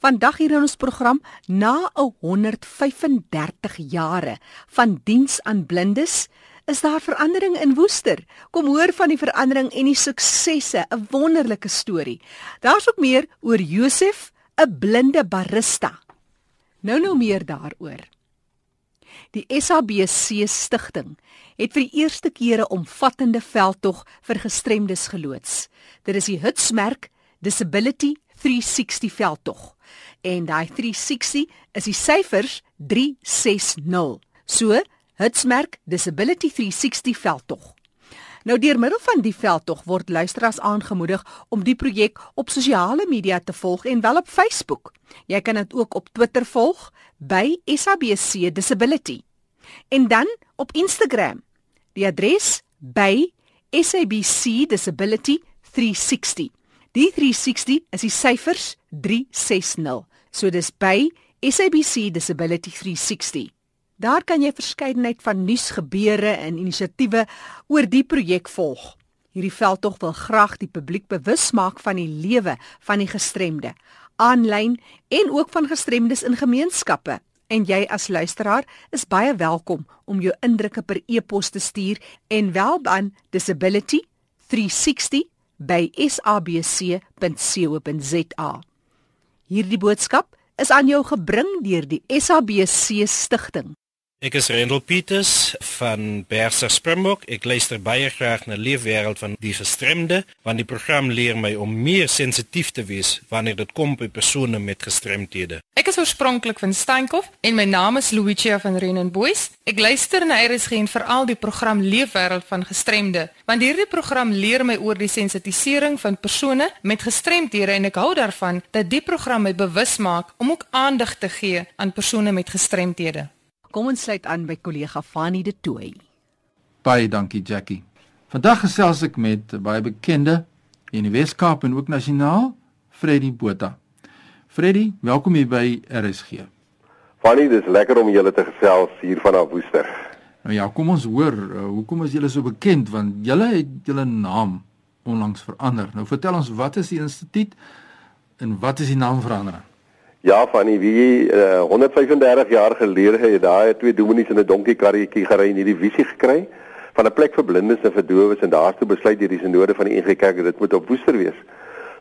Vandag hier in ons program na 'n 135 jare van diens aan blindes is daar verandering in Woester. Kom hoor van die verandering en die suksesse, 'n wonderlike storie. Daar's ook meer oor Josef, 'n blinde barista. Nou nou meer daaroor. Die SABC stigting het vir die eerste keer 'n omvattende veldtog vir gestremdes geloods. Dit is die Hitsmerk Disability 360 veldtog en daai 360 is die syfers 360. So, hitsmerk Disability 360 veldtog. Nou deur middel van die veldtog word luisteraars aangemoedig om die projek op sosiale media te volg en wel op Facebook. Jy kan dit ook op Twitter volg by SABC Disability. En dan op Instagram. Die adres by SABC Disability 360. Die 360 is die syfers 360. So dis by SABC Disability 360. Daar kan jy verskeidenheid van nuusgebeure en inisiatiewe oor die projek volg. Hierdie veldtog wil graag die publiek bewus maak van die lewe van die gestremde, aanlyn en ook van gestremdes in gemeenskappe. En jy as luisteraar is baie welkom om jou indrukke per e-pos te stuur en wel aan disability360 by sabc.co.za. Hierdie boodskap is aan jou gebring deur die SABC stigting. Ek is Rendel Pieters van Bersa Springbok. Ek luister baie graag na Leefwêreld van die gestremde, want die program leer my om meer sensitief te wees wanneer dit kom by persone met gestremthede. Ek is oorspronklik van Steenkop en my naam is Luigia van Renenboys. Ek luister na RSG en veral die program Leefwêreld van gestremde, want hierdie program leer my oor die sensitisering van persone met gestremthede en ek hou daarvan dat die program my bewus maak om ook aandag te gee aan persone met gestremthede. Kom ons sluit aan by kollega Fanie De Tooy. Baie dankie Jackie. Vandag gesels ek met baie bekende in die Weskaap en ook nasionaal, Freddy Botha. Freddy, welkom hier by RSG. Fanie, dis lekker om julle te gesels hier van Woester. Nou ja, kom ons hoor, uh, hoekom is julle so bekend want julle het julle naam onlangs verander. Nou vertel ons wat is die instituut en wat is die naamverandering? Ja, van die wie uh, 135 jaar gelede het daai twee dominees in 'n donkie karretjie gery en hierdie visie gekry van 'n plek vir blindes en vir dowes en daartoe besluit hierdie sinode van die NG Kerk dat dit moet op Woester wees.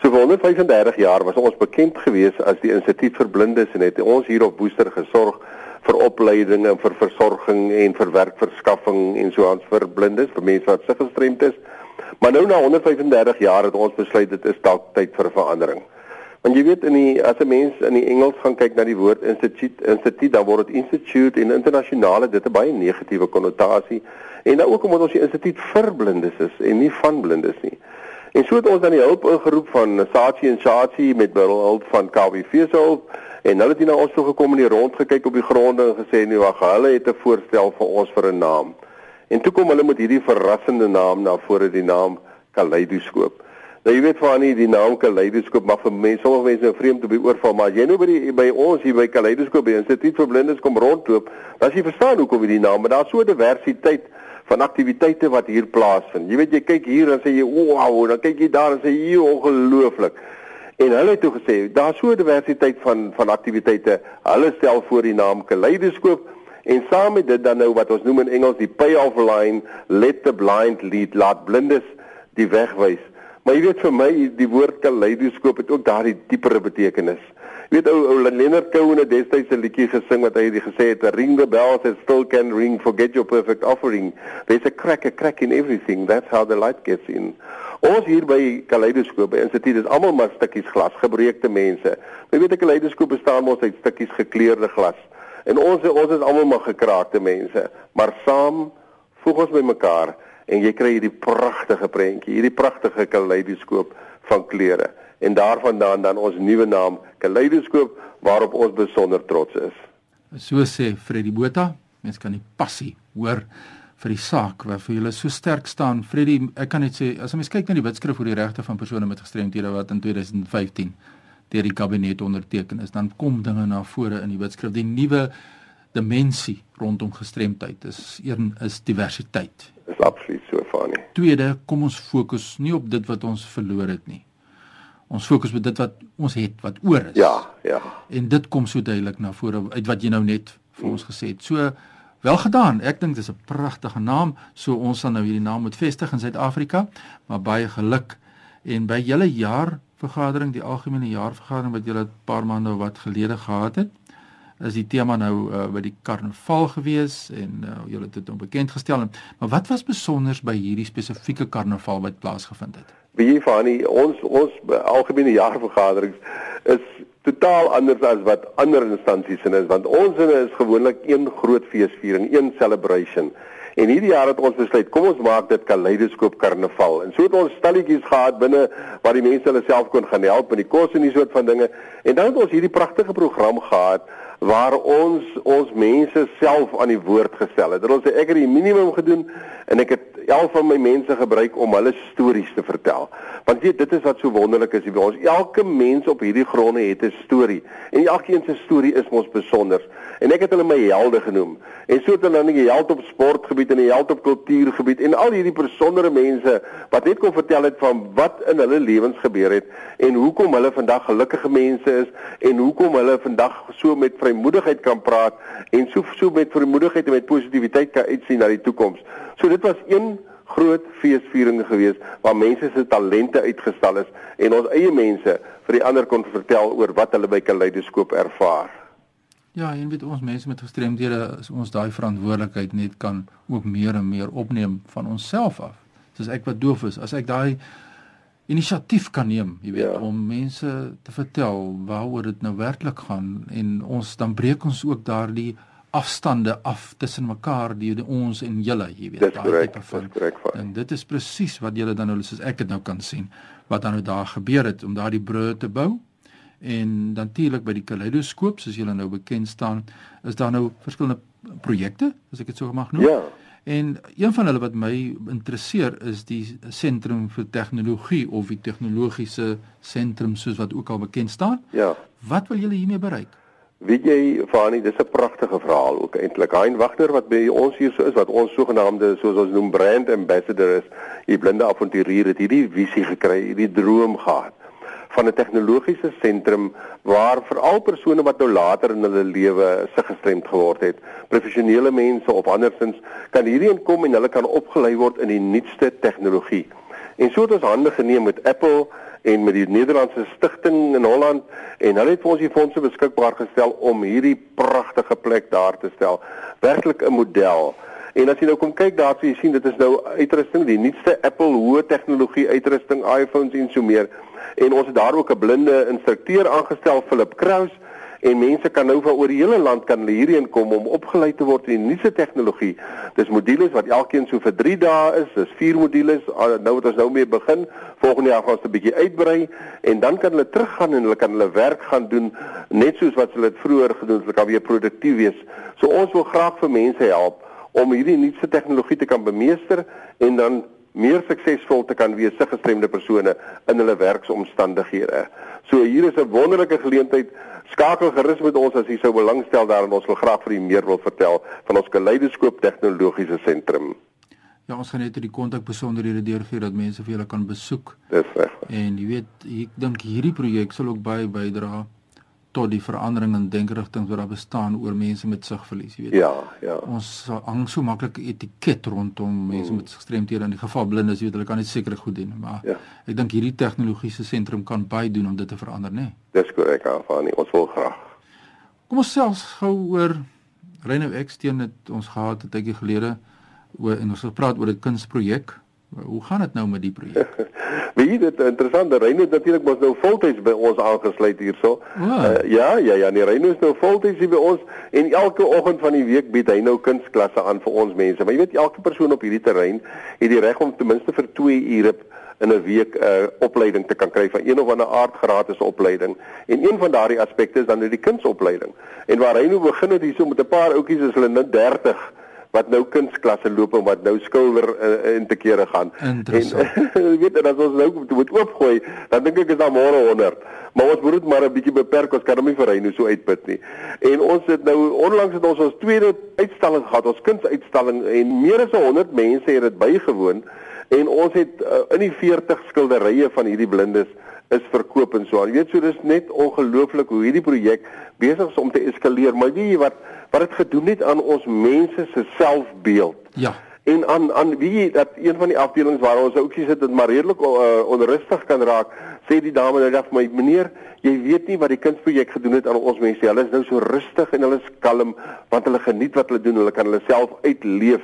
So vir 135 jaar was ons bekend gewees as die Instituut vir Blindes en het ons hier op Woester gesorg vir opleiding en vir versorging en vir werkverskaffing en so aan vir blindes, vir mense wat siggestremd is. Maar nou na 135 jaar het ons besluit dit is dalk tyd vir 'n verandering. Want jy weet in die as 'n mens in die Engels gaan kyk na die woord instituut, instituut dan word dit institute en internasionale dit 'n baie negatiewe konnotasie. En nou ook omdat ons die instituut vir blindes is en nie van blindes nie. En so het ons dan die hulp ingeroep van Saatchi en Saatchi met hulp van KWV se hulp en hulle het hier na ons toe gekom en hier rond gekyk op die gronde en gesê nee wag, hulle het 'n voorstel vir ons vir 'n naam. En toe kom hulle met hierdie verrassende naam na vore die naam Kaleidoskoop. Nou jy weet van nie die naam Kaleidoskoop mag vir mense sommige mense nou vreemd te beoordeel maar jy nou by die by ons hier by Kaleidoskoop by Instituut vir Blindes kom rondloop dan jy verstaan hoekom jy die naam maar daar's so diversiteit van aktiwiteite wat hier plaasvind. Jy weet jy kyk hier en sê jy wow dan kyk jy daar en sê jy ongelooflik. En hulle het toe gesê daar's so diversiteit van van aktiwiteite. Hulle stel voor die naam Kaleidoskoop en saam met dit dan nou wat ons noem in Engels die pay off line let the blind lead laat blindes die weg wys. Maar jy weet vir my die woord kaleidoskoop het ook daardie diepere betekenis. Jy weet ou ou Leonard Cohen het destyds 'n liedjie gesing wat hy het gesê het ring the bells and still can ring forget your perfect offering. There's a crack a crack in everything. That's how the light gets in. Ons hier by kaleidoskoop by instituut is almal maar stukkies glas, gebreekte mense. Jy weet 'n kaleidoskoop bestaan mos uit stukkies gekleurde glas. En ons ons is almal maar gekraakte mense, maar saam voeg ons by mekaar en jy kry hierdie pragtige prentjie, hierdie pragtige kaleidoskoop van kleure en daarvandaan dan ons nuwe naam Kaleidoskoop waarop ons besonder trots is. So sê Freddie Botha, mens kan die passie hoor vir die saak wat vir julle so sterk staan. Freddie, ek kan net sê as jy kyk na die wetskrif oor die regte van persone met gestremthede wat in 2015 deur die kabinet onderteken is, dan kom dinge na vore in die wetskrif. Die nuwe dimensie rondom gestremdheid is een is diversiteit is absoluut so van nie. Tweede, kom ons fokus nie op dit wat ons verloor het nie. Ons fokus op dit wat ons het, wat oor is. Ja, ja. En dit kom so duidelik na vore uit wat jy nou net vir ons gesê het. So wel gedaan. Ek dink dis 'n pragtige naam. So ons sal nou hierdie naam moet vestig in Suid-Afrika. Maar baie geluk en by julle jaar vergadering, die algemene jaarvergadering wat julle 'n paar maande wat gelede gehad het, is die tema nou uh, by die karnaval gewees en uh, julle het dit nou bekend gestel. Maar wat was besonders by hierdie spesifieke karnaval wat plaasgevind het? Wie jy van die ons ons algemene jaarvergaderings is totaal anders as wat ander instansies in is want ons is gewoonlik een groot feesviering, een celebration. En hierdie jaar het ons besluit, kom ons maak dit kaleidoskoop karnaval. En so het ons stalletjies gehad binne waar die mense hulle self kon gaan help met die kos en die soort van dinge. En dan het ons hierdie pragtige program gehad waar ons ons mense self aan die woord gestel het. Ons het ek het die minimum gedoen en ek het 11 van my mense gebruik om hulle stories te vertel. Want weet, dit is wat so wonderlik is by ons. Elke mens op hierdie gronde het 'n storie en elkeen se storie is mos besonder. En ek het hulle my helde genoem. En so het hulle dan 'n held op sportgebied en 'n held op kultuurgebied en al hierdie besondere mense wat net kon vertel het van wat in hulle lewens gebeur het en hoekom hulle vandag gelukkige mense is en hoekom hulle vandag so met vrymoedigheid kan praat en so so met vrymoedigheid en met positiwiteit kan uitsien na die toekoms. So dit was een groot feesviering geweest waar mense se talente uitgestal is en ons eie mense vir die ander kon vertel oor wat hulle by Kaleidoskoop ervaar. Ja, en weet ons mense met gestremdhede is ons daai verantwoordelikheid net kan ook meer en meer opneem van onsself af. Soos ek wat doof is, as ek daai inisiatief kan neem, jy weet, ja. om mense te vertel waaroor dit nou werklik gaan en ons dan breek ons ook daardie afstande af tussen mekaar die, die ons en julle, jy weet, daai tipe van. En dit is presies wat julle dan nou soos ek dit nou kan sien wat dan nou daar gebeur het om daardie brûe te bou. En natuurlik by die kaleidoskoop soos julle nou bekend staan, is daar nou verskillende projekte, as ek dit sou mag noem. Ja. En een van hulle wat my interesseer is die sentrum vir tegnologie of die tegnologiese sentrum soos wat ook al bekend staan. Ja. Wat wil julle hiermee bereik? Weet jy, Fani, dis 'n pragtige verhaal ook eintlik. Hein Wagner wat by ons hier so is wat ons sogenaamde soos ons noem brand ambassador is, die blinde avonturier het hierdie visie gekry, hierdie droom gehad van 'n tegnologiese sentrum waar veral persone wat nou later in hulle lewe se gestremd geword het, professionele mense of andersins kan hierheen kom en hulle kan opgelei word in die nuutste tegnologie. En so het ons hande geneem met Apple en met die Nederlandse stigting in Holland en hulle het vir ons die fondse beskikbaar gestel om hierdie pragtige plek daar te stel. Werklik 'n model. En as jy nou kom kyk daar, so jy sien dit is nou uitrusting, die nuutste Apple hoë tegnologie uitrusting, iPhones en so meer. En ons het daar ook 'n blinde instrukteur aangestel, Philip Kraus en mense kan nou van oor die hele land kan hierheen kom om opgelei te word in die nuutste tegnologie. Dis modules wat elkeen so vir 3 dae is, dis 4 modules. Nou wat ons nou mee begin, volgende jaar gaan ons 'n bietjie uitbrei en dan kan hulle teruggaan en hulle kan hulle werk gaan doen net soos wat hulle dit vroeër gedoen het, hulle kan weer produktief wees. So ons wil graag vir mense help om hierdie nuutste tegnologie te kan bemeester en dan meer suksesvol te kan wees se gestremde persone in hulle werksomstandighede. So hier is 'n wonderlike geleentheid Skakel gerus met ons as jy sou belangstel daarin. Ons wil graag vir u meer wil vertel van ons Kaleidoskoop Tegnologiese Sentrum. Ja, ons gaan net die kontak besonderhede deurgee dat mense vir julle kan besoek. Dis reg. En jy weet, ek dink hierdie projek sal ook baie bydra tot die verandering in denkerigtings wat daar bestaan oor mense met sigverlies, jy weet. Ja, ja. Ons hang so maklik etiket rondom mense mm. met gestremthede in die geval blindes, jy weet, hulle kan net seker goed doen, maar ja. ek dink hierdie tegnologiese sentrum kan baie doen om dit te verander, né? Nee? Dis korrek, Afani. Ons wil graag. Kom ons selfs gou oor Reynou X teen het ons gehad 'n tydjie gelede oor en ons het gepraat oor 'n kunsprojek Hoe gaan dit nou met die projek? Wie dit interessant, Reino het natuurlik mos nou voltyds by ons aangesluit hierso. Oh. Uh, ja, ja, ja, nee, Reino is nou voltyds hier by ons en elke oggend van die week bied hy nou kunsklasse aan vir ons mense. Maar jy weet elke persoon op hierdie terrein het die reg om ten minste vir 2 ure in 'n week 'n uh, opleiding te kan kry van een of ander aard gratis opleiding. En een van daardie aspekte is dan nou die kunsopleiding. En waar hy nou begin het hierso met 'n paar ouppies is hulle nou 30 wat nou kunsklasse loop en wat nou skilder uh, in te kere gaan. En jy weet dat as ons nou moet oopgooi, dan dink ek is daar môre 100. Maar ons moet maar 'n bietjie beperk, ons kan hom nie vir hy nou so uitput nie. En ons het nou onlangs het ons ons tweede uitstalling gehad, ons kunsuitstalling en meer as 100 mense het dit bygewoon en ons het uh, in die 40 skilderye van hierdie blindes is verkoop en so aan. Jy weet so dis net ongelooflik hoe hierdie projek besig is om te eskaleer, maar weet jy wat wat dit gedoen het aan ons mense se selfbeeld. Ja. En aan aan wie dat een van die afdelings waar ons ouetjies sit en maar redelik uh, onrustig kan raak, sê die dame nou vir my, meneer, jy weet nie wat die kunsprojek gedoen het aan ons mense. Hulle is nou so rustig en hulle is kalm want hulle geniet wat hulle doen. Hulle kan hulle self uitleef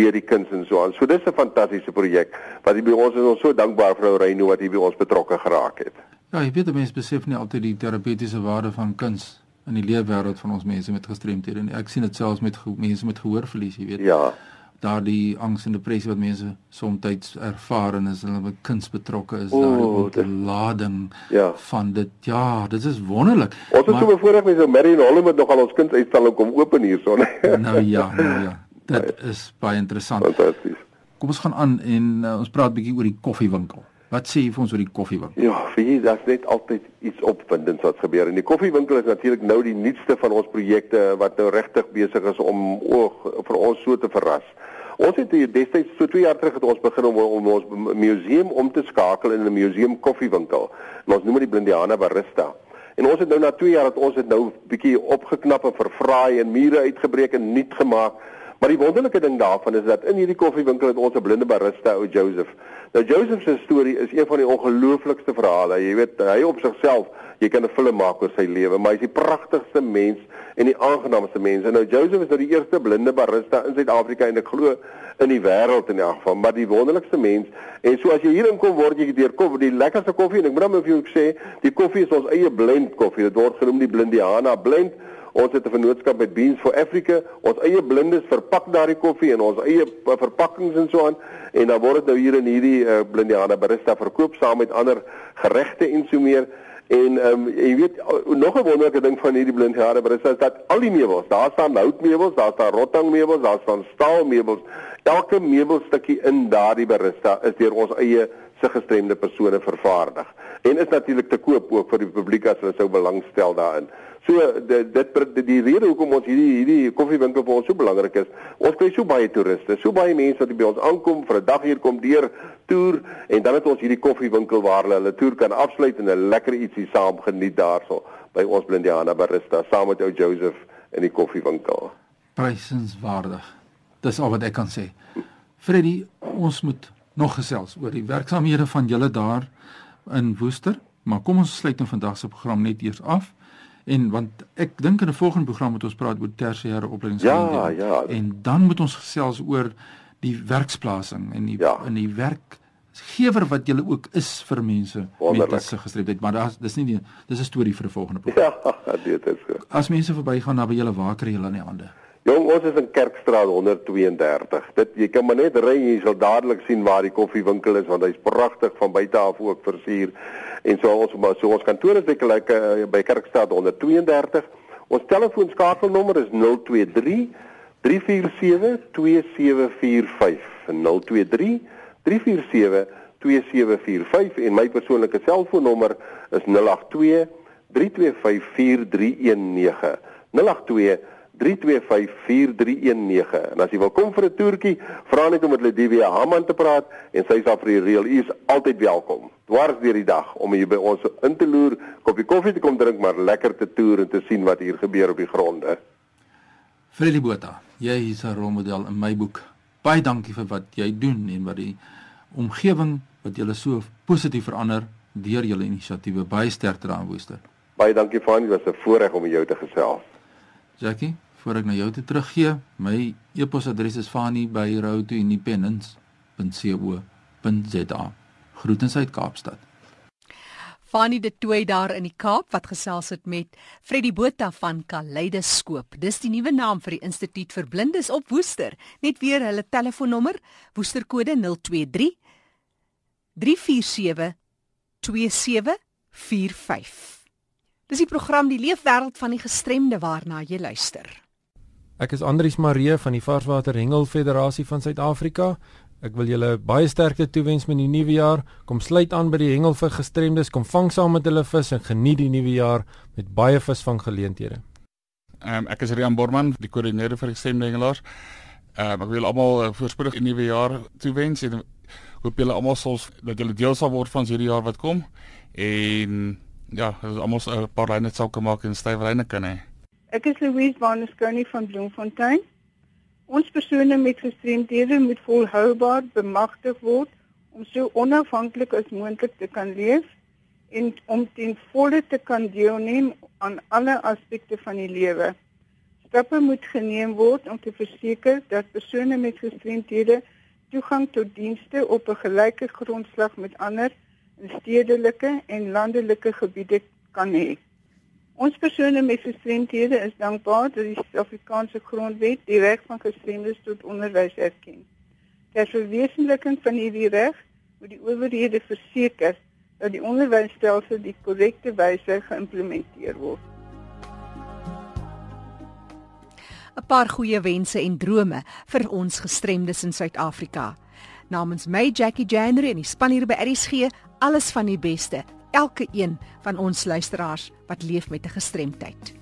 deur die kuns en so aan. So dis 'n fantastiese projek wat hier by ons is. Ons so dankbaar vrou Reyno wat hier by ons betrokke geraak het. Ja, jy weet mense besef nie altyd die terapeutiese waarde van kuns in die leefwêreld van ons mense met gestremthede nie. Ek sien dit selfs met mense met gehoorverlies, jy weet. Ja daardie angs en depressie wat mense soms ervaar en as hulle met kuns betrokke is, daardie ontlading ja. van dit. Ja, dit is wonderlik. Ons het so bevoorreg met so Marion Hollywood nog al ons kunsuitstalling kom open hierson. nou ja, nou ja. Dit is baie interessant. Fantasties. Kom ons gaan aan en uh, ons praat bietjie oor die koffiewinkel. Wat sê jy vir ons oor die koffiewinkel? Ja, vir jy daar's net altyd iets opwindends wat gebeur. En die koffiewinkel is natuurlik nou die nuutste van ons projekte wat nou regtig besig is om oog vir ons so te verras. Ons het hier destyds so 2 jaar terug het ons begin om, om ons museum om te skakel in 'n museum koffiewinkel. En ons noem dit Blindiana Barista. En ons het nou na 2 jaar dat ons het nou bietjie opgeknap en vervraai en mure uitgebreek en nuut gemaak. Maar die wonderlike ding daarvan is dat in hierdie koffiewinkel het ons 'n blinde barista, ou Joseph. Nou Joseph se storie is een van die ongelooflikste verhale. Jy weet, hy op sigself, jy kan 'n film maak oor sy lewe, maar hy's die pragtigste mens en die aangenaamste mense. Nou Joseph is nou die eerste blinde barista in Suid-Afrika en ek glo in die wêreld in elk geval, maar die wonderlikste mens. En so as jy hier inkom word jy deur koffie, die lekkerste koffie en ek moet dan vir jou sê, die koffie is ons eie blend koffie. Dit word genoem die Blindiana blend. Ons het 'n vennootskap met Beans for Africa. Ons eie blindes verpak daardie koffie in ons eie verpakkings en so aan en dan word dit nou hier in hierdie uh, Blindiana barista verkoop saam met ander geregte en so meer. En ehm um, jy weet nog 'n wonderlike ding van hierdie blindhare, maar dit is dat al die meubels, daar staan houtmeubels, daar staan rottang meubels, daar staan staal meubels. Elke meubelstukkie in daardie barista is deur ons eie se gestremde persone vervaardig. En is natuurlik te koop ook vir die publiek as hulle sou belangstel daarin. So dit dit die, die rede hoekom ons hierdie hierdie koffiewinkel vir ons so belangrik is. Ons kry so baie toeriste, so baie mense wat by ons aankom vir 'n dag hier kom deur toer en dan het ons hierdie koffiewinkel waar hulle hulle toer kan afsluit en 'n lekker ietsie saam geniet daarso by ons Blindiana Barista saam met ou Joseph in die koffiewinkel. Prysenswaardig. Dis al wat ek kan sê. Freddy, ons moet nog gesels oor die werksamehede van julle daar in Woester, maar kom ons sluit nou vandag se program net eers af. En want ek dink in 'n volgende program moet ons praat oor tersiêre opleidingsgeleenthede. Ja, ja. En dan moet ons gesels oor die werksplasing en die ja. in die werk gewer wat jy ook is vir mense Wonderlik. met gestremdheid, maar daar's dis nie die, dis 'n storie vir 'n volgende program. Ja, dit is so. As mense verbygaan na by julle waar kry julle in die hande? Jong, ons is in Kerkstraat 132. Dit jy kan maar net ry jy sal dadelik sien waar die koffiewinkel is want hy's pragtig van buite af ook versier. En so ons maar so ons kantoor is lekker uh, by Kerkstraat 132. Ons telefoonskakelnommer is 023 347 2745. 023 347 2745 en my persoonlike selfoonnommer is 082 325 4319. 082 3254319 en as jy wil kom vir 'n toertjie, vra net om met Lydia Haman te praat en sy sal vir jou reël. U is altyd welkom. Dwars deur die dag om hier by ons in te loer, koppie koffie te kom drink, maar lekker te toer en te sien wat hier gebeur op die gronde. Freddie Botha, jy is 'n rolmodel in my boek. Baie dankie vir wat jy doen en wat die omgewing wat jy so positief verander deur julle inisiatiewe baie sterk dra aan Woester. Baie dankie Fanie, dit was 'n voorreg om jou te gesels. Jackie, voor ek na jou toe teruggee, my e-posadres is fani@routoindependence.co.za. Groetens uit Kaapstad. Fani de Tooi daar in die Kaap wat gesels het met Freddie Botha van Kaleidoskoop. Dis die nuwe naam vir die Instituut vir Blindes op Woester. Net weer hulle telefoonnommer, Woesterkode 023 347 2745. Dis die program Die Leefwêreld van die Gestremde waarna jy luister. Ek is Andrius Maree van die Varswater Hengel Federasie van Suid-Afrika. Ek wil julle baie sterkte toewens met die nuwe jaar. Kom sluit aan by die Hengel vir Gestremdes, kom vang saam met hulle vis en geniet die nuwe jaar met baie visvanggeleenthede. Ehm um, ek is Rian Borman, die koördineerder vir gestremde hengelaars. Ehm um, ek wil almal 'n uh, voorspoedige nuwe jaar toewens en hoop julle almal sal dat julle deel sal word van hierdie jaar wat kom en ja, ons almal 'n paar lyne sou kan maak en stywe lyne kan hê. Ek is Louise Barneskoni van Bloemfontein. Ons persone met gestremdhede moet volhoubaar bemagtig word om so onafhanklik as moontlik te kan leef en om ten volle te kan deelneem aan alle aspekte van die lewe. Stappe moet geneem word om te verseker dat persone met gestremdhede toegang tot dienste op 'n gelyke grondslag met ander in stedelike en landelike gebiede kan hê. Ons persone met gestremdhede is dankbaar dat die Suid-Afrikaanse Grondwet die reg van gestremdes tot onderwys erken. Ter verwesenliking van hierdie reg moet die owerhede verseker dat die onderwysstelsel die korrekte wyse geïmplementeer word. 'n Paar goeie wense en drome vir ons gestremdes in Suid-Afrika. Namens my Jackie January en die span hier by RSG, alles van die beste. Elke een van ons luisteraars wat leef met 'n gestremdheid.